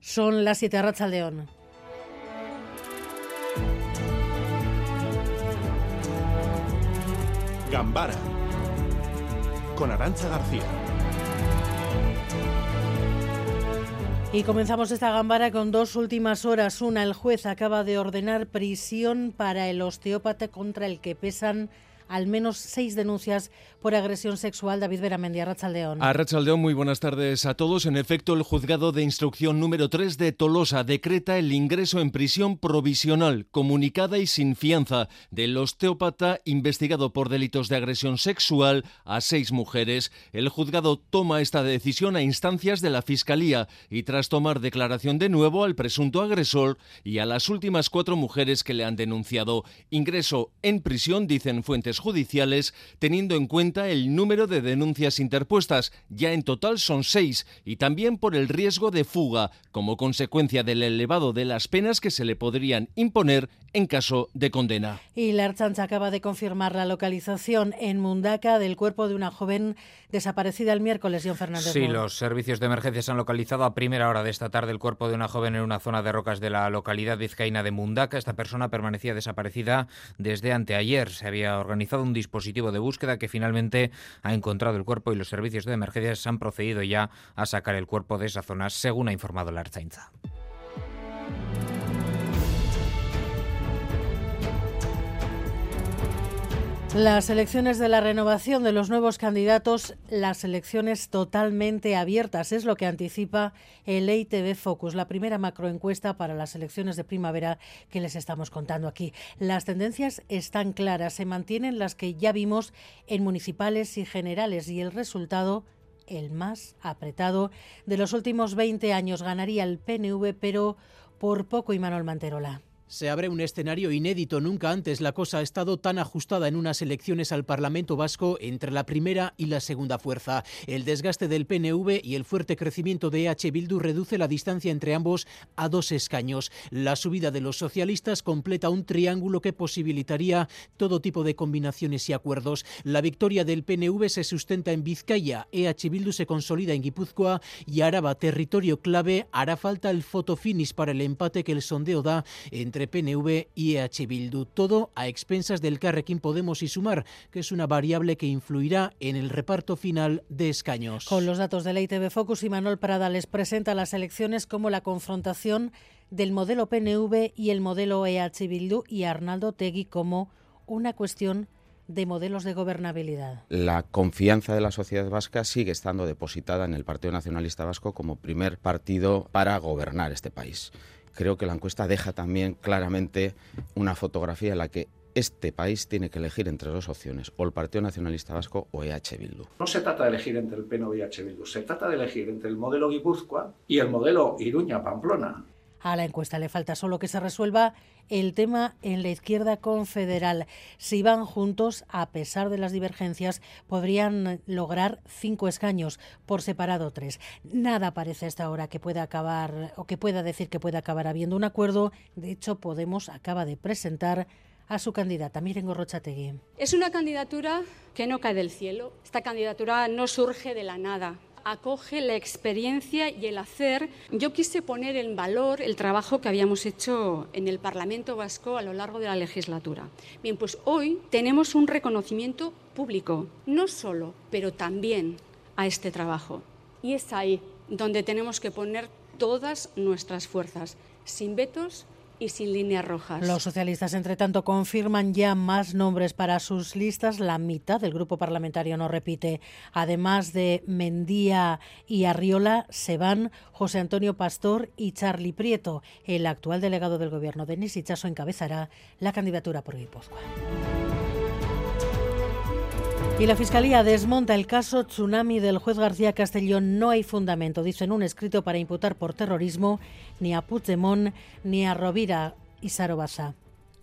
Son las 7 de León. Gambara con Arancha García. Y comenzamos esta gambara con dos últimas horas. Una, el juez acaba de ordenar prisión para el osteópata contra el que pesan al menos seis denuncias por agresión sexual. David Beramendi, Arrachaldeón. Arrachaldeón, muy buenas tardes a todos. En efecto, el juzgado de instrucción número 3 de Tolosa decreta el ingreso en prisión provisional, comunicada y sin fianza del osteópata investigado por delitos de agresión sexual a seis mujeres. El juzgado toma esta decisión a instancias de la Fiscalía y tras tomar declaración de nuevo al presunto agresor y a las últimas cuatro mujeres que le han denunciado. Ingreso en prisión, dicen fuentes judiciales, teniendo en cuenta el número de denuncias interpuestas, ya en total son seis, y también por el riesgo de fuga, como consecuencia del elevado de las penas que se le podrían imponer en caso de condena. Y la Archancha acaba de confirmar la localización en Mundaca del cuerpo de una joven desaparecida el miércoles, John Fernández. Sí, los servicios de emergencias han localizado a primera hora de esta tarde el cuerpo de una joven en una zona de rocas de la localidad vizcaína de Mundaca. Esta persona permanecía desaparecida desde anteayer. Se había organizado un dispositivo de búsqueda que finalmente ha encontrado el cuerpo y los servicios de emergencias han procedido ya a sacar el cuerpo de esa zona, según ha informado la Archainza. Las elecciones de la renovación de los nuevos candidatos, las elecciones totalmente abiertas, es lo que anticipa el EITB Focus, la primera macroencuesta para las elecciones de primavera que les estamos contando aquí. Las tendencias están claras, se mantienen las que ya vimos en municipales y generales y el resultado el más apretado de los últimos 20 años ganaría el PNV, pero por poco y Manuel Manterola. Se abre un escenario inédito. Nunca antes la cosa ha estado tan ajustada en unas elecciones al Parlamento Vasco entre la primera y la segunda fuerza. El desgaste del PNV y el fuerte crecimiento de EH Bildu reduce la distancia entre ambos a dos escaños. La subida de los socialistas completa un triángulo que posibilitaría todo tipo de combinaciones y acuerdos. La victoria del PNV se sustenta en Vizcaya, EH Bildu se consolida en Guipúzcoa y Araba, territorio clave, hará falta el fotofinish para el empate que el sondeo da entre PNV y EH Bildu. Todo a expensas del Carrequín Podemos y Sumar, que es una variable que influirá en el reparto final de escaños. Con los datos de la ITV Focus, y Manuel Prada les presenta las elecciones como la confrontación del modelo PNV y el modelo EH Bildu y Arnaldo Tegui como una cuestión de modelos de gobernabilidad. La confianza de la sociedad vasca sigue estando depositada en el Partido Nacionalista Vasco como primer partido para gobernar este país creo que la encuesta deja también claramente una fotografía en la que este país tiene que elegir entre dos opciones, o el Partido Nacionalista Vasco o EH Bildu. No se trata de elegir entre el PNV y EH Bildu, se trata de elegir entre el modelo Guipúzcoa y el modelo Iruña-Pamplona. A la encuesta le falta solo que se resuelva el tema en la izquierda confederal. Si van juntos, a pesar de las divergencias, podrían lograr cinco escaños, por separado tres. Nada parece hasta ahora que pueda acabar o que pueda decir que pueda acabar habiendo un acuerdo. De hecho, Podemos acaba de presentar a su candidata, Miren Gorrochategui. Es una candidatura que no cae del cielo. Esta candidatura no surge de la nada acoge la experiencia y el hacer. Yo quise poner en valor el trabajo que habíamos hecho en el Parlamento Vasco a lo largo de la legislatura. Bien, pues hoy tenemos un reconocimiento público, no solo, pero también a este trabajo. Y es ahí donde tenemos que poner todas nuestras fuerzas, sin vetos y sin líneas rojas. Los socialistas, entre tanto, confirman ya más nombres para sus listas. La mitad del grupo parlamentario no repite. Además de Mendía y Arriola, se van José Antonio Pastor y Charlie Prieto. El actual delegado del gobierno, Denis Ichaso, encabezará la candidatura por Guipúzcoa. Y la Fiscalía desmonta el caso Tsunami del juez García Castellón. No hay fundamento, dice en un escrito, para imputar por terrorismo ni a Puigdemont ni a Rovira y Sarobasa.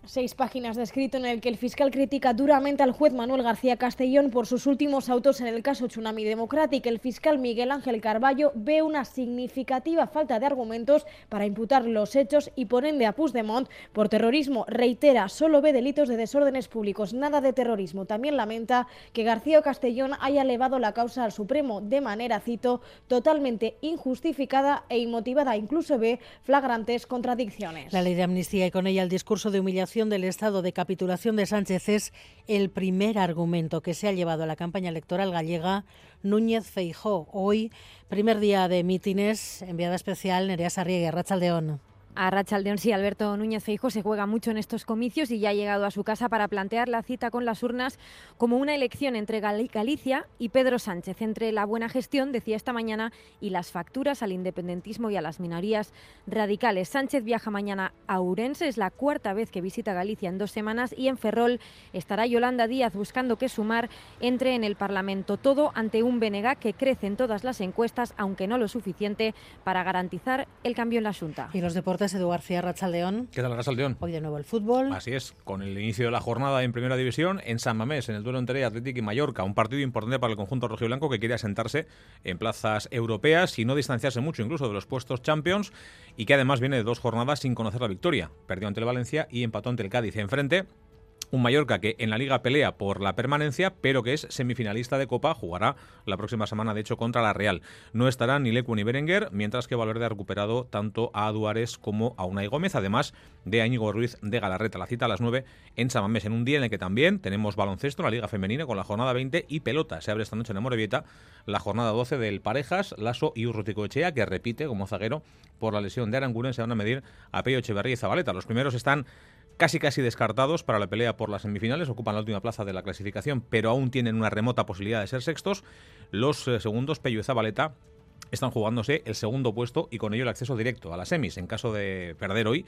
Seis páginas de escrito en el que el fiscal critica duramente al juez Manuel García Castellón por sus últimos autos en el caso Tsunami Democratic. El fiscal Miguel Ángel Carballo ve una significativa falta de argumentos para imputar los hechos y ponen a Puigdemont por terrorismo. Reitera, solo ve delitos de desórdenes públicos, nada de terrorismo. También lamenta que García Castellón haya elevado la causa al Supremo de manera, cito, totalmente injustificada e inmotivada. Incluso ve flagrantes contradicciones. La ley de amnistía y con ella el discurso de humillación del estado de capitulación de Sánchez es el primer argumento que se ha llevado a la campaña electoral gallega Núñez Feijó. Hoy, primer día de mítines, enviada especial Nerea Sarriega, Rachaldeón. A Rachaldeón sí, Alberto Núñez Feijo se juega mucho en estos comicios y ya ha llegado a su casa para plantear la cita con las urnas como una elección entre Galicia y Pedro Sánchez, entre la buena gestión, decía esta mañana, y las facturas al independentismo y a las minorías radicales. Sánchez viaja mañana a Urense, es la cuarta vez que visita Galicia en dos semanas y en Ferrol estará Yolanda Díaz buscando que Sumar entre en el Parlamento. Todo ante un BNG que crece en todas las encuestas, aunque no lo suficiente para garantizar el cambio en la Junta. Y los deportes Edu García Rachaldeón. ¿Qué tal, Rachaldeón? Hoy de nuevo el fútbol. Así es, con el inicio de la jornada en Primera División en San Mamés, en el duelo entre Atlético y Mallorca. Un partido importante para el conjunto rojiblanco que quiere asentarse en plazas europeas y no distanciarse mucho incluso de los puestos Champions y que además viene de dos jornadas sin conocer la victoria. Perdió ante el Valencia y empató ante el Cádiz. Enfrente un Mallorca que en la liga pelea por la permanencia, pero que es semifinalista de Copa, jugará la próxima semana, de hecho, contra la Real. No estará ni Lecu ni Berenguer, mientras que Valverde ha recuperado tanto a Duárez como a Unai Gómez, además de Íñigo Ruiz de Galarreta. La cita a las 9 en Samamés, en un día en el que también tenemos baloncesto en la Liga Femenina con la jornada 20 y pelota. Se abre esta noche en Amorebieta la jornada 12 del Parejas, Lasso y Urrutico Echea, que repite como zaguero por la lesión de Aranguren. Se van a medir a Pello Echeverría y Zabaleta. Los primeros están casi casi descartados para la pelea por las semifinales, ocupan la última plaza de la clasificación, pero aún tienen una remota posibilidad de ser sextos. Los eh, segundos, Pello y Zabaleta, están jugándose el segundo puesto y con ello el acceso directo a las semis. En caso de perder hoy,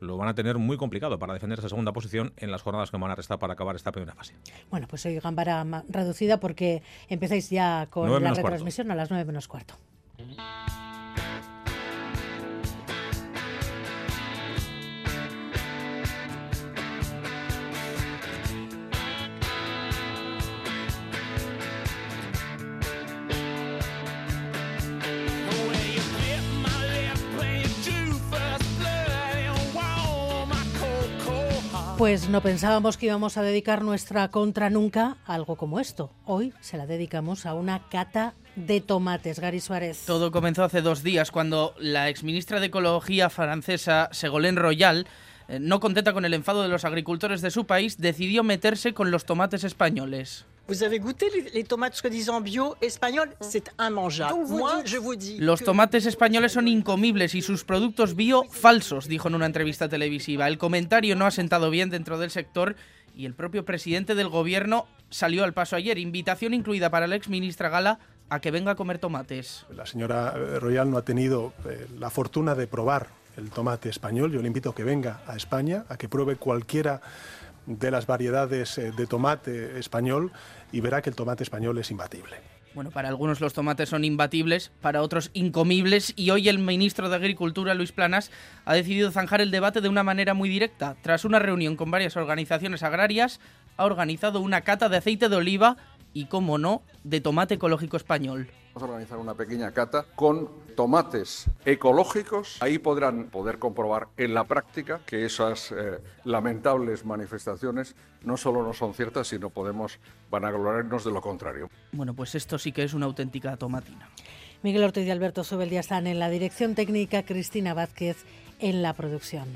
lo van a tener muy complicado para defender esa segunda posición en las jornadas que van a restar para acabar esta primera fase. Bueno, pues hoy gambara reducida porque empezáis ya con la retransmisión a las 9 menos cuarto. Pues no pensábamos que íbamos a dedicar nuestra contra nunca a algo como esto. Hoy se la dedicamos a una cata de tomates, Gary Suárez. Todo comenzó hace dos días cuando la exministra de Ecología francesa, Ségolène Royal, eh, no contenta con el enfado de los agricultores de su país, decidió meterse con los tomates españoles. Los tomates españoles son incomibles y sus productos bio falsos, dijo en una entrevista televisiva. El comentario no ha sentado bien dentro del sector y el propio presidente del gobierno salió al paso ayer. Invitación incluida para la exministra Gala a que venga a comer tomates. La señora eh, Royal no ha tenido eh, la fortuna de probar el tomate español. Yo le invito a que venga a España, a que pruebe cualquiera de las variedades eh, de tomate español y verá que el tomate español es imbatible. Bueno, para algunos los tomates son imbatibles, para otros incomibles y hoy el ministro de Agricultura, Luis Planas, ha decidido zanjar el debate de una manera muy directa. Tras una reunión con varias organizaciones agrarias, ha organizado una cata de aceite de oliva y, como no, de tomate ecológico español. Vamos a organizar una pequeña cata con tomates ecológicos. Ahí podrán poder comprobar en la práctica que esas eh, lamentables manifestaciones no solo no son ciertas, sino podemos vanagloriarnos de lo contrario. Bueno, pues esto sí que es una auténtica tomatina. Miguel Ortiz y Alberto Sobel ya están en la dirección técnica, Cristina Vázquez en la producción.